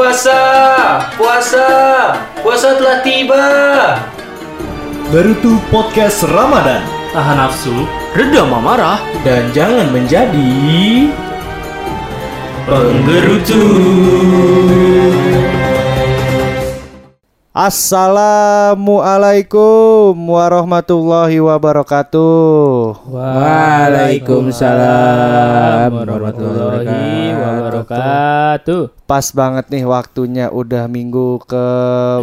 Puasa, puasa, puasa telah tiba. Barutu Podcast Ramadan Tahan nafsu, redam amarah, dan jangan menjadi penggerutu. Assalamualaikum warahmatullahi wabarakatuh. Waalaikumsalam warahmatullahi wabarakatuh. Pas banget nih waktunya udah minggu ke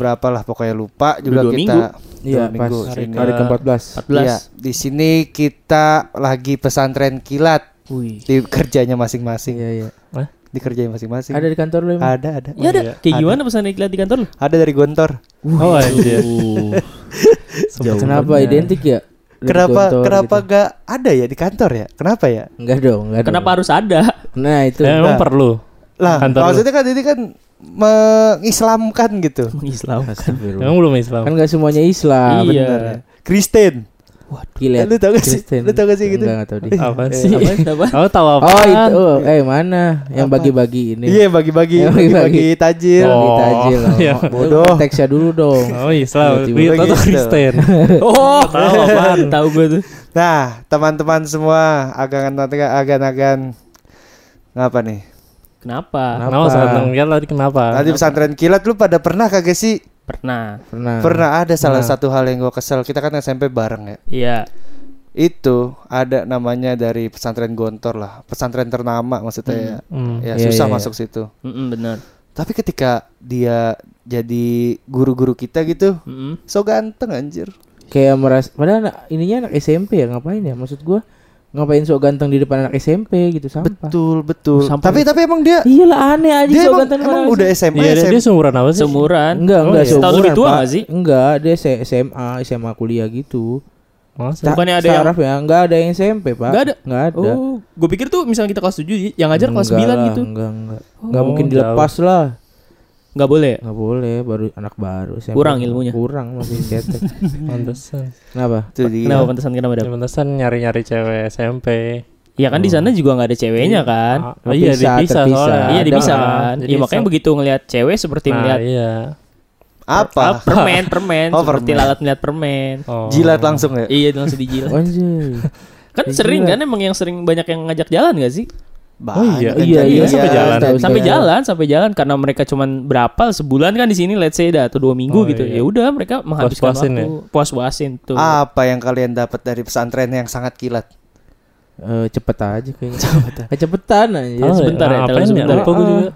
berapa lah pokoknya lupa juga dua kita. minggu? Iya, pas minggu hari, hari ke-14. 14. Iya, di sini kita lagi pesantren kilat Wih. di kerjanya masing-masing. Iya, iya. Di kerjanya masing-masing. Ada di kantor lu emang? ada, ada. Ya ada. Kayak Ada. gimana pesan iklan di kantor lu? Ada dari Gontor. Oh anjir. Kenapa identik ya? Kenapa kenapa gitu. gak ada ya di kantor ya? Kenapa ya? Enggak dong, enggak Kenapa dong. harus ada? Nah, itu. Nah. perlu Lah, Kantor lu. maksudnya kan ini kan mengislamkan gitu. Islam. Astagfirullah. Emang belum Islam. Kan enggak semuanya Islam. Iya. Bener ya. Kristen. Gila. Lu tau gak sih? Kristen. Lu tau gak sih gitu? Enggak, enggak tahu deh. Apa Eh, sih? apa? Kamu tahu apa? Oh, itu. Oh, eh mana yang bagi-bagi ini? Iya bagi-bagi, Yang bagi-bagi bagi-bagi. tajil. Oh. Bagi tajil. iya. Bodoh. Konteksnya dulu dong. Oh Islam. Tiba-tiba Gue tahu gitu. Kristen. Oh, tahu apaan? Tahu gue tuh. Nah, teman-teman semua agan-agan ngapa nih? Kenapa? Kenapa? Kenapa sangat lihat tadi kenapa? Tadi pesantren kilat lu pada pernah kagak sih? Pernah. Pernah. Pernah ada salah Pernah. satu hal yang gua kesel. Kita kan SMP bareng ya. Iya. Itu ada namanya dari pesantren Gontor lah, pesantren ternama maksudnya ya. Hmm. Ya Iya, susah iya, iya. masuk situ. Mm-mm, benar. Tapi ketika dia jadi guru-guru kita gitu, Mm-mm. so ganteng anjir. Kayak meras padahal anak, ininya anak SMP ya ngapain ya? Maksud gua ngapain sok ganteng di depan anak SMP gitu sampah. Betul, betul. Sampai- Tapi tapi emang dia Iya lah aneh aja dia sok emang, ganteng emang udah SMA, Iya, dia, SMP. dia seumuran apa sih? Seumuran. Enggak, enggak iya. Setahun lebih tua Pak. nggak sih? Enggak, dia S- SMA, SMA kuliah gitu. Masa? Bukannya ada yang ya, enggak ada yang SMP, Pak. Enggak ada? Enggak ada. Oh, gue pikir tuh misalnya kita kelas 7 yang ngajar kelas 9 Enggak lah, gitu. Enggak, enggak. Enggak Oh, mungkin jauh. dilepas lah. Enggak boleh. Enggak boleh, baru anak baru SMP. Kurang ilmunya. Kurang masih cetek. Pantesan. Kenapa? Itu dia. Kenapa pantesan kenapa Ya, Dap? pantesan nyari-nyari cewek SMP. Iya kan di sana juga nggak ada ceweknya kan? Oh, iya, dipisah terpisah. soalnya. Iya dipisah Ah, kan. jadi Iya makanya so- begitu ngelihat cewek seperti Nah, melihat iya. Apa? Ah, permen, permen, Oh, seperti permen. alat melihat permen. Oh. Jilat langsung ya? Iya langsung dijilat. Anjay. kan sering kan emang yang sering banyak yang ngajak jalan gak sih? Oh iya, Banyak iya, kan iya, jadi sampai ya. jalan. tahu sampai juga. jalan, sampai jalan karena mereka cuman berapa sebulan kan di sini let's say dah atau dua minggu Oh, gitu. iya. Ya udah mereka menghabiskan Puas-puasin waktu, puas-puasin tuh. Apa yang kalian dapat dari pesantren yang sangat kilat? Eh, cepet aja kayaknya. Cepetan. cepetan aja. Oh, sebentar ya, ngapain telan sebentar ya. Lupa gue juga.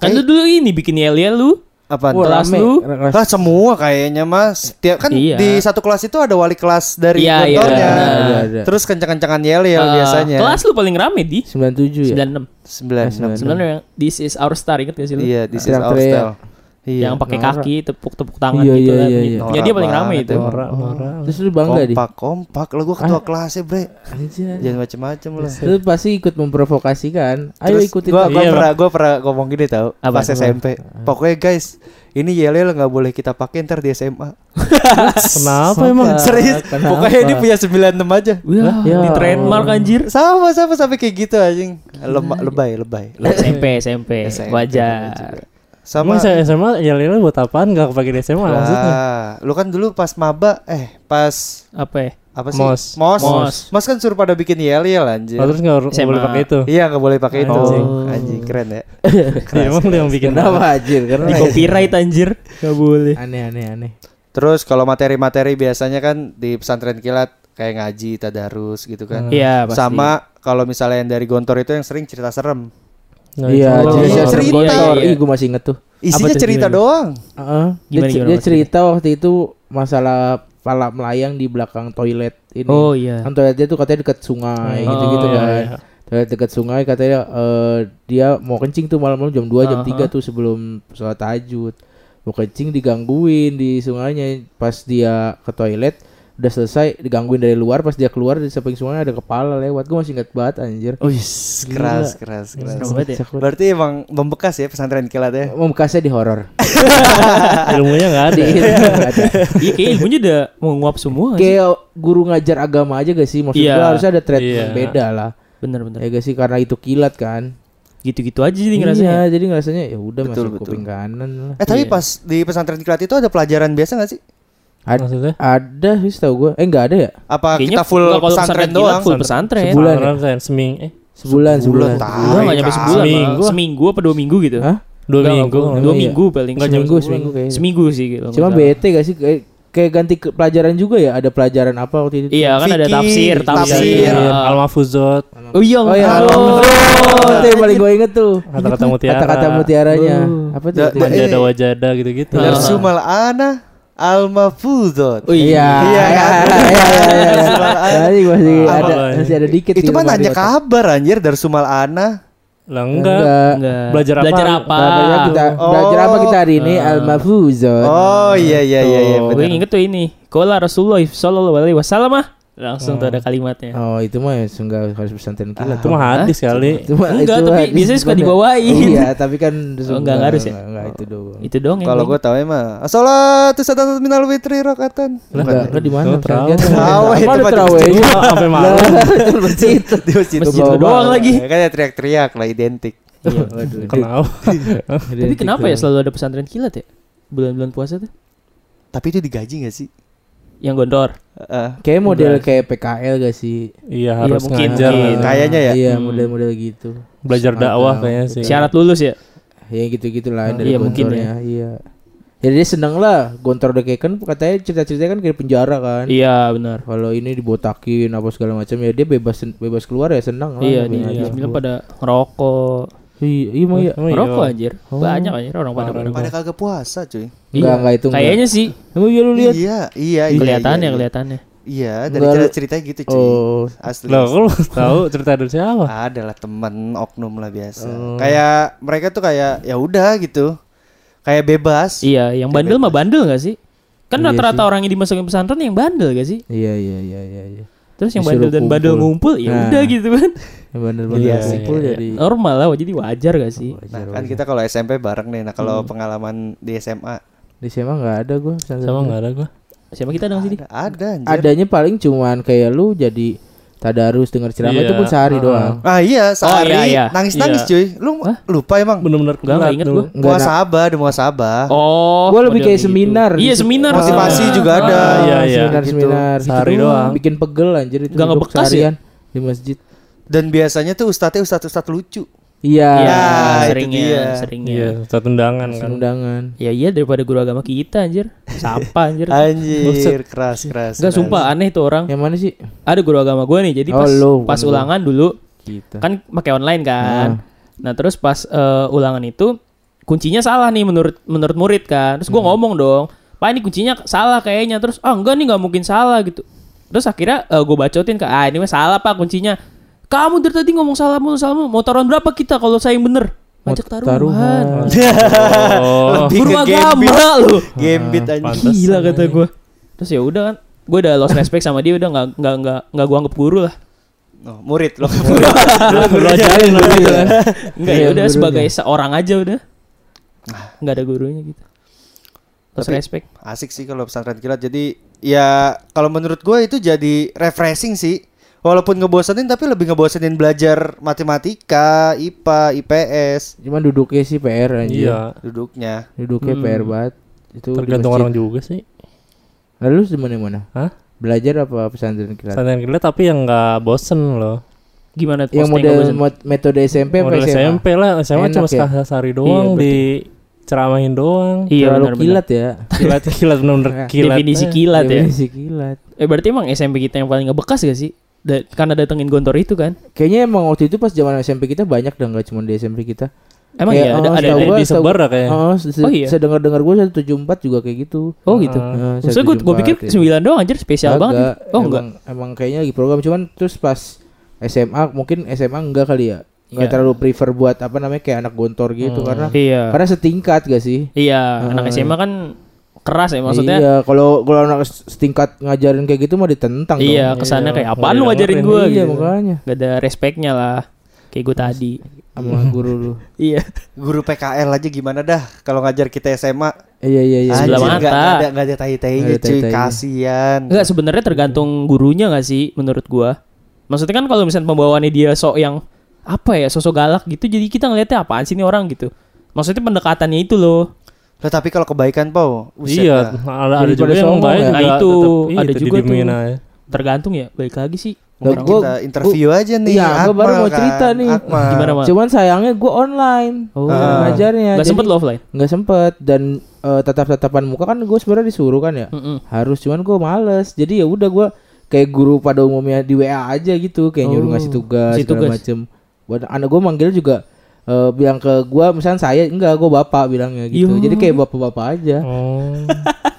Kan lu dulu ini bikin yel-yel lu. Apa? Wah, kelas lu. Kelas- Lah semua kayaknya mas. Tiap kan Iya. di satu kelas itu ada wali kelas dari Iya, iya, benar. Ada, ada. Terus kencang-kencangan yel yel Eh, biasanya. Kelas lu paling rame di 97 ya? 96. Sembilan. enam. Sebenarnya yang this is our star inget gak sih lu? Iya, this is our Teriak-teriak. Iya. Yang pakai kaki tepuk-tepuk tangan Iya, gitu iya, kan. iya, iya. Ya dia paling rame banget itu. emang. Norak, norak. Terus lu bangga di? kompak, kompak. Lo gue ketua kelasnya bre. Aja. Jangan macem-macem lah. Lu pasti ikut memprovokasikan. Ayo Terus ikutin gua, gua Iya, pernah gua pernah ngomong gini tau Apa? pas SMP. Pokoknya guys, ini yel yel nggak boleh kita pakai ntar di SMA. Kenapa emang? Serius? Kenapa? Pokoknya ini punya 96 aja. Wah, Ya di trademark anjir. Sama sama sampai kayak gitu anjing. Lebay, lebay. SMP, SMP, SMP wajar. Sama Emang saya SMA ya Lila buat apaan gak kepake di SMA maksudnya? Lu kan dulu pas maba eh pas Apa ya? apa sih? Mos. Mos. Mos. Mos kan suruh pada bikin yel yel anjir. Oh, terus gak, SMA. boleh pakai itu? Iya nggak boleh pakai itu. Anjing. Anjing keren ya. Ya, emang lu yang bikin Kenapa anjir? Karena Di copyright anjir. Gak boleh. aneh aneh aneh. Terus kalau materi-materi biasanya kan di pesantren kilat kayak ngaji, tadarus gitu kan. Iya, pasti. Sama kalau misalnya yang dari Gontor itu yang sering cerita serem. Nah, Iya, iya, cerita. Iya. Ih, gue masih inget tuh. Isinya tuh, cerita gimana? doang. Heeh. Dia, Gimana, ce- gimana dia cerita waktu itu masalah pala melayang di belakang toilet ini. Oh iya. Kan toiletnya tuh katanya dekat sungai Oh, gitu-gitu iya, kan. iya. Toilet dekat sungai katanya eh, dia mau kencing tuh malam-malam jam 2 jam Uh-huh. 3 tuh sebelum sholat tahajud. Mau kencing digangguin di sungainya pas dia ke toilet udah selesai digangguin dari luar pas dia keluar di samping sungai ada kepala lewat gue masih ingat banget anjir Oh keras, keras, keras. Serem banget ya. Berarti emang membekas ya pesantren kilat ya. Memekasnya di horor. Ilmunya gak ada. Di- nggak ada. Iya kayak ilmunya udah mau nguap semua. Kayak guru ngajar agama aja gak sih? Maksud Iya. gua harusnya ada treatment Iya. beda lah. Bener bener. Ya gak sih karena itu kilat kan. gitu-gitu aja jadi ngerasanya. Iya, jadi ngerasanya ya udah Betul, masuk betul. kuping kanan lah. Eh tapi Iya. pas di pesantren kilat itu ada pelajaran biasa gak sih? Ad- Maksudnya? ada sih tahu gue. Eh enggak ada ya? Apa Kayaknya kita full pesantren kilat doang? Full pesantren. Sebulan ya? Pesantren seming eh Sebulan, sebulan. tahu. Enggak, enggak nyampe sebulan. Seminggu. Seminggu. Apa dua minggu gitu. Hah? dua Enggak, minggu. Dua iya. minggu paling. Enggak seminggu, seminggu kayaknya. Seminggu sih gitu. Cuma bete gak sih kayak kayak ganti ke pelajaran juga ya? Ada pelajaran apa waktu itu? Iya kan ada Fikih, tafsir, tafsir. tafsir. Iya, Al-Mahfuzot, Oh iya, Oh iya, oh, itu yang paling gue inget tuh. kata-kata mutiara. Kata-kata mutiaranya. Oh. Apa tuh? Da- da- Wajada Eh. wajada gitu-gitu. Ah. Darsumal ana al-mafuzot. Oh Iya, Iya, iya, kan? iya, iya, iya. Tadi masih ada masih ada dikit Itu mah nanya kabar anjir Darsumal ana. Lah enggak. Enggak. Belajar apa? Belajar apa? Belajar kita Oh. belajar apa kita hari ini? Ah. Al-Mahfuzat. Oh iya iya iya iya Gue inget tuh ini. Kola Rasulullah sallallahu alaihi wasallam ah. Langsung tuh ada kalimatnya. Oh, itu mah ya enggak harus pesantren kilat. Itu mah hadis kali. Itu mah- Enggak, itu tapi hadis biasanya suka ya? dibawain. Iya, tapi kan Oh, enggak harus ya? Enggak, enggak itu doang. Itu dong yang Kalau gua gue tahu mah Asolatu satatu minal witri. Enggak, enggak di mana? Oh, terawih. Terawih, Apa tempat terawih? Sampai malam. Itu masjid. Di masjid doang lagi. Kan ya teriak-teriak lah identik. Iya, waduh. Kenapa? Tapi kenapa ya selalu ada pesantren kilat ya? Bulan-bulan puasa tuh. Tapi itu digaji gak sih? Yang gondor. Heeh. Kayak model kayak PKL gak sih? Iya harus mungkin, ngajar. mungkin. Kayaknya ya. Iya, Hmm. model-model gitu. Belajar dakwah kayaknya sih. Syarat lulus ya? Ya gitu-gitulah dari Iya, mungkin gontornya. Iya. Ya dia seneng lah gontor udah kayak kan katanya cerita-cerita kan kayak penjara kan. Iya, benar. Kalau ini dibotakin apa segala macam ya dia bebas bebas keluar ya senang lah. Iya, Bebas di keluar. Bismillah pada ngerokok. Iya, iya emang iya. Emang iya. Ngerokok anjir. Oh. Banyak anjir orang pada pada. Pada kagak puasa cuy. Enggak, enggak itu enggak. Kayaknya sih Emang iya lu lihat? Iya, iya, iya. kelihatannya, iya. kelihatannya. Iya, dari Enggak, lu- cerita-ceritanya gitu cuy. Oh, Asli. Lah, kok lu tahu cerita dari siapa? Adalah teman oknum lah biasa. Oh. Kayak mereka tuh kayak ya udah gitu. Kayak bebas. Iya, yang bandel mah bandel gak sih? Kan Iya rata-rata orang yang dimasukin pesantren yang bandel gak sih? iya iya iya iya iya. Terus yang bandel dan bandel ngumpul ya Nah. udah gitu kan. Yang bandel-bandel Iya, kumpul iya, jadi Normal lah, jadi wajar gak sih? Wajar, Nah, kan wajar. kita kalau SMP bareng nih. Nah, Hmm. kalau pengalaman di SMA di SMA enggak ada gua. Sama enggak ada gua. Siapa kita dong sini? ada, ada anjir. Adanya paling cuman kayak lu jadi tadarus dengar ceramah Iya. itu pun sehari Ah. doang. Ah iya, sehari iya, iya. nangis-nangis Iya. cuy. Lu Hah? lupa emang? Bener-bener Enggak, enggak inget dulu. gua. Enggak, Muasabah, ada muasabah. Oh, Gua lebih model kayak gitu. seminar Iya, gitu. seminar. Motivasi Ah. juga ada. Ah, iya, iya. Seminar Gitu. seminar Sehari Gitu. doang. Bikin pegel anjir itu Nggak duduk ngebekas ya? di masjid. Dan biasanya tuh ustadznya ustadz ustadz lucu. Iya. Iya, Ya, itu seringnya, dia. seringnya. Iya, satu undangan kan. Undangan. Ya iya daripada guru agama kita anjir. Siapa anjir? Anjir, keras keras. Enggak sumpah aneh tuh orang. Yang mana sih? Ada guru agama gue nih. Jadi Oh, pas lu, pas gua. ulangan dulu Kita. kan pakai online kan. Nah, terus pas eh, ulangan itu kuncinya salah nih menurut menurut murid kan. Terus gua ngomong dong, "Pak, ini kuncinya salah kayaknya." Terus, "Ah, enggak nih nggak mungkin salah gitu." Terus akhirnya eh, gue bacotin ke, "Ah, ini mah salah, Pak, kuncinya." Kamu dari tadi ngomong salah mulu salah mulu. Mau taruhan berapa kita kalau saya yang bener? Pajak taruhan. taruhan. Oh, Lebih ke agama lu. Gambit anjir. pantas. Gila kata gue. Terus ya udah kan, gue udah lost respect sama dia udah nggak nggak nggak nggak gue anggap guru lah. Oh, murid loh. Lu ajarin lu gitu kan. Enggak Iya, ya udah gurunya. sebagai seorang aja udah. Nggak ada gurunya gitu. Lost Tapi- respect. Asik sih kalau pesantren kilat. Jadi ya kalau menurut gue itu jadi refreshing sih. Walaupun ngebosenin tapi lebih ngebosenin belajar matematika, IPA, IPS Cuman duduknya sih PR anjir. Iya, duduknya. Duduknya Hmm. PR banget. Itu tergantung orang juga sih. Lalu lu di mana mana? Hah? Belajar apa pesantren kilat? Pesantren kilat tapi yang enggak bosen loh. Gimana tuh Yang model nggak metode SMP apa Model SMA? SMP lah, SMA Enak cuma ya? sehari doang Iya, di ceramahin doang. Iya Terlalu benar kilat ya. Kilat kilat bener-bener kilat. Definisi kilat ya. Definisi kilat. Eh berarti emang SMP kita yang paling ngebekas gak sih? Da- karena datengin gontor itu kan? Kayaknya emang waktu itu pas zaman SMP kita banyak dan nggak cuma di SMP kita. Emang Kayak, iya ada oh, ada, gua- disebar lah kayaknya. Oh, se- Oh, iya. saya dengar-dengar gue 174 juga kayak gitu. Oh gitu. Maksudnya gue gue pikir 174 ya. 9 doang anjir spesial banget. Oh enggak. emang, kayaknya lagi program cuman terus pas SMA mungkin SMA enggak kali ya. Enggak Iya. terlalu prefer buat apa namanya kayak anak gontor gitu Hmm. karena Iya. karena setingkat gak sih? Iya, Ah. anak SMA kan keras ya maksudnya. Iya, kalau kalau anak setingkat ngajarin kayak gitu mah ditentang Iya, dong. kesannya Iya. kayak apaan Iya, lu ngajarin gue Iya, gitu. makanya Gak ada respectnya lah. Kayak gue tadi. sama guru lu. Iya. Guru PKL aja gimana dah kalau ngajar kita SMA. Iya iya iya. Sebelah mata. nggak- nggak ada nggak ada tai-tainya cuy, kasihan. Enggak sebenarnya tergantung gurunya gak sih menurut gua. Maksudnya kan kalau misalnya pembawaannya dia sok yang apa ya sosok galak gitu jadi kita ngeliatnya apaan sih ini orang gitu maksudnya pendekatannya itu loh Lah tapi kalau kebaikan Pau, buset Iya, dah. ada, ada Daripada juga yang baik ya. Nah, itu, tetep ada juga tuh. aja. tergantung ya balik lagi sih Nah, orang gua- Kita interview aja nih. Iya, gua baru mau kan, cerita nih. Akmal. gimana mal Cuman sayangnya gue online oh Ah. ngajarnya. nggak Jadi- sempet lo offline nggak sempet dan eh, tatap-tatapan muka kan gue sebenarnya disuruh kan ya. Mm-mm. Harus cuman gue males. Jadi ya udah gue kayak guru pada umumnya di WA aja gitu, kayak nyuruh Oh, ngasih tugas ngasih segala tugas. macem. Buat anak gue manggil juga eh, bilang ke gue misalnya saya enggak gue bapak bilangnya gitu. Yo. Jadi kayak bapak-bapak aja. Oh.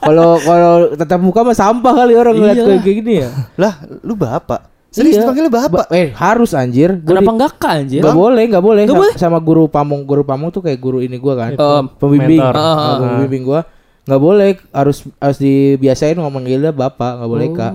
Kalau kalau tatap muka mah sampah kali orang ngeliat Iya. kayak gini ya. Lah, lu bapak. Serius Iya. dipanggilnya bapak. Ba- eh harus anjir. Gua kenapa di- enggak kan anjir Nggak boleh, nggak boleh. Sa- boleh? Sama guru pamong, guru pamong tuh kayak guru ini gua kan. Itu, Om, pembimbing, mentor. Ah, pembimbing gua nggak boleh harus harus dibiasain ngomong manggilnya bapak, nggak boleh kak.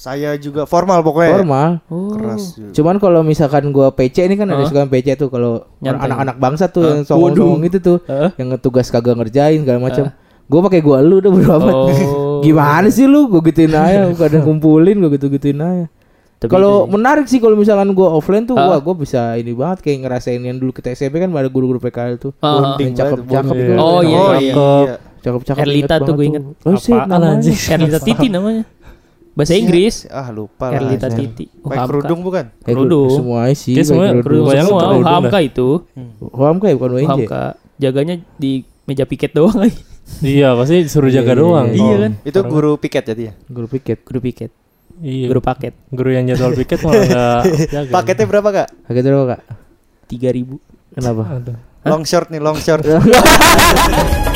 Saya juga formal pokoknya. Formal. Oh. Keras juga. Cuman kalau misalkan gua PC ini kan ada Ah. suka PC tuh kalau anak-anak bangsa tuh Ah. yang songong-songong itu tuh, Ah. yang ngetugas kagak ngerjain segala macam. Gua pakai gua lu udah amat. Oh. Gimana sih lu? Gua gituin aja, kadang kumpulin gua gitu-gituin aja. Kalau sih. menarik sih kalau misalkan gua offline tuh, Ah. wah gua bisa ini banget kayak ngerasain yang dulu kita SMP kan ada guru-guru PKL tuh. Bonding Yang cakep-cakep itu. Oh, iya. Oh Cakep. iya. Cakep-cakep. Erlita tuh gue inget. Oh namanya. anjing? Erlita Titi namanya bahasa Inggris Ah, lupa lah. Erlita. Titi Oh, Pakai kerudung bukan? Kerudung. Semua sih. Kayak semua kerudung. Semua Hamka itu Hamka ya bukan WNJ. Hamka jaganya di meja piket doang lagi Iya, pasti disuruh jaga Iya, doang. iya, Oh. kan? Itu guru piket jadi ya? Guru piket. guru piket Iya. guru paket Guru yang jadwal piket malah enggak jaga. Paketnya berapa, Kak? Kaget berapa kak? tiga ribu Kenapa? Aduh. Long short nih, long short.